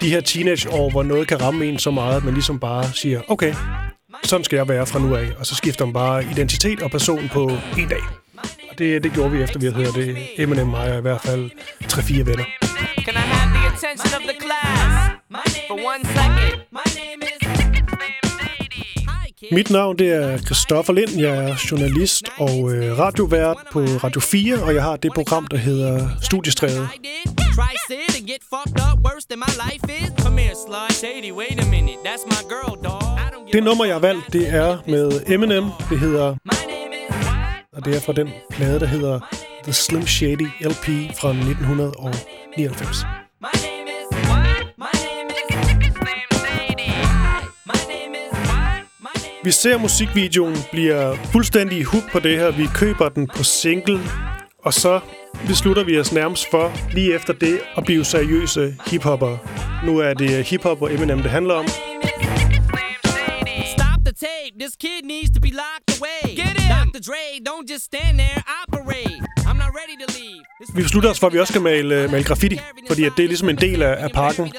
de her teenageår, hvor noget kan ramme en så meget, at man ligesom bare siger, okay, sådan skal jeg være fra nu af. Og så skifter man bare identitet og person på en dag. Og det, det gjorde vi efter, vi havde hørt det. Eminem og mig i hvert fald 3-4 venner. Can I have the attention of the class for one second? My name is... Mit navn det er Christoffer Lind. Jeg er journalist og øh, radiovært på Radio 4, og jeg har det program, der hedder Studiestræde. Det nummer, jeg har valgt, det er med Eminem. Det hedder... Og det er fra den plade, der hedder The Slim Shady LP fra 1999. Vi ser musikvideoen, bliver fuldstændig hook på det her. Vi køber den på single, og så beslutter vi os nærmest for, lige efter det, at blive seriøse hiphopper. Nu er det hiphop og Eminem, det handler om. Stop the tape. This kid needs to be locked away. Get him. Dr. Dre, don't just stand there, operate. I'm not ready to leave. Vi beslutter os for, at vi også skal male, male graffiti, fordi at det er ligesom en del af, af pakken.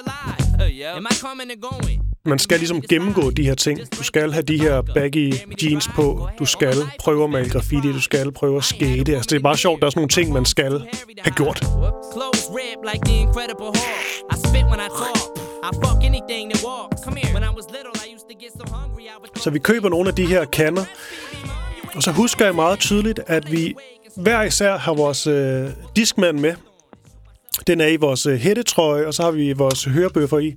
Am I coming and going? Man skal ligesom gennemgå de her ting. Du skal have de her baggy jeans på. Du skal prøve at male graffiti. Du skal prøve at skate. Altså, det er bare sjovt. Der er sådan nogle ting, man skal have gjort. Så vi køber nogle af de her kander. Og så husker jeg meget tydeligt, at vi hver især har vores øh, diskmand med. Den er i vores øh, hættetrøje, og så har vi vores hørebøffer i.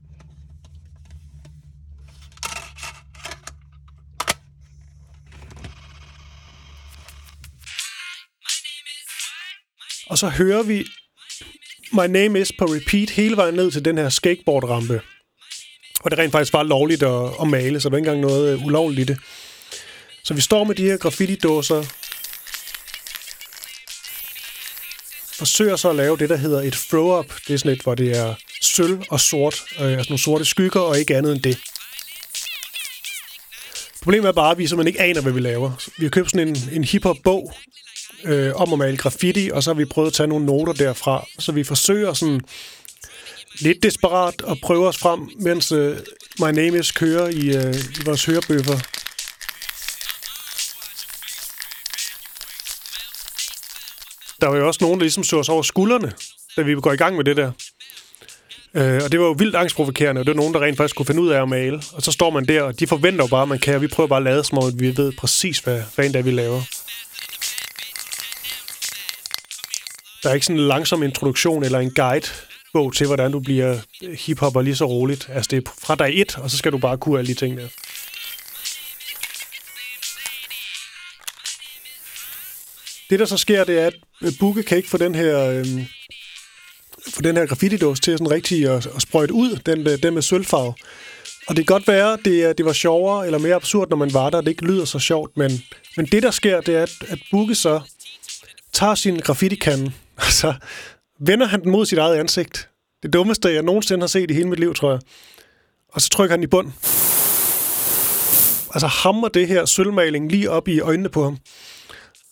Og så hører vi My Name Is på repeat hele vejen ned til den her skateboardrampe. Og det rent faktisk var lovligt at, at male, så der var ikke engang noget øh, ulovligt i det. Så vi står med de her graffiti-dåser, forsøger så at lave det, der hedder et throw-up. Det er sådan et, hvor det er sølv og sort, øh, altså nogle sorte skygger og ikke andet end det. Problemet er bare, at vi simpelthen ikke aner, hvad vi laver. Vi har købt sådan en, en hiphop-bog, øh, om at male graffiti, og så har vi prøvet at tage nogle noter derfra. Så vi forsøger sådan lidt desperat at prøve os frem, mens øh, My Name Is kører i, øh, i vores hørebøffer. Der var jo også nogen, der ligesom så os over skuldrene, da vi går i gang med det der. Øh, og det var jo vildt angstprovokerende, og det var nogen, der rent faktisk kunne finde ud af at male. Og så står man der, og de forventer jo bare, at man kan, og vi prøver bare at lade som om, at vi ved præcis, hvad, hvad end det er, vi laver. Der er ikke sådan en langsom introduktion eller en guide bog til, hvordan du bliver hiphopper lige så roligt. Altså, det er fra dag et, og så skal du bare kunne alle de ting der. Det, der så sker, det er, at Bukke kan ikke få den her, øh, få den her graffiti-dås til sådan rigtig at, at sprøjte ud, den, øh, den med sølvfarve. Og det kan godt være, det, det var sjovere eller mere absurd, når man var der, det ikke lyder så sjovt, men, men det, der sker, det er, at, at Bukke så tager sin graffiti-kande, og så vender han den mod sit eget ansigt. Det dummeste, jeg nogensinde har set i hele mit liv, tror jeg. Og så trykker han i bund. Altså hammer det her sølvmaling lige op i øjnene på ham.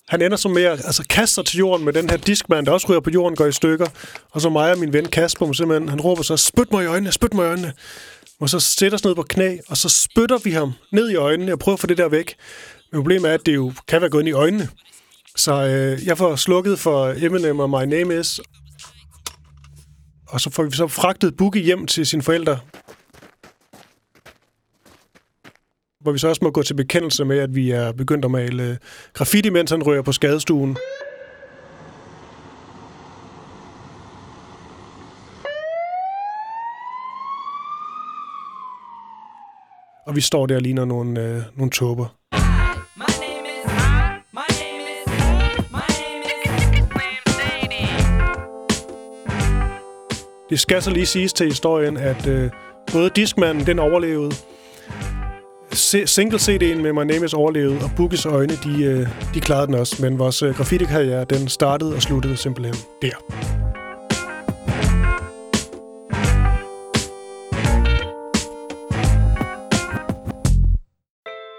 Han ender så med at altså, kaste sig til jorden med den her diskmand, der også ryger på jorden, går i stykker. Og så mig og min ven Kasper, mig simpelthen, han råber så, spyt mig i øjnene, spyt mig i øjnene. Og så sætter os ned på knæ, og så spytter vi ham ned i øjnene og prøver at få det der væk. Men problemet er, at det jo kan være gået ind i øjnene. Så øh, jeg får slukket for Eminem og My Name Is. Og så får vi så fragtet Boogie hjem til sine forældre. Hvor vi så også må gå til bekendelse med, at vi er begyndt at male øh, graffiti, mens han rører på skadestuen. Og vi står der og ligner nogle, øh, nogle tåber. Det skal så lige siges til historien, at øh, både Discman, den overlevede, single CD'en med My Name Is overlevede, og Boogies øjne, de, øh, de klarede den også. Men vores øh, graffiti-karriere, den startede og sluttede simpelthen der.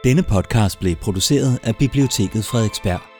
Denne podcast blev produceret af Biblioteket Frederiksberg.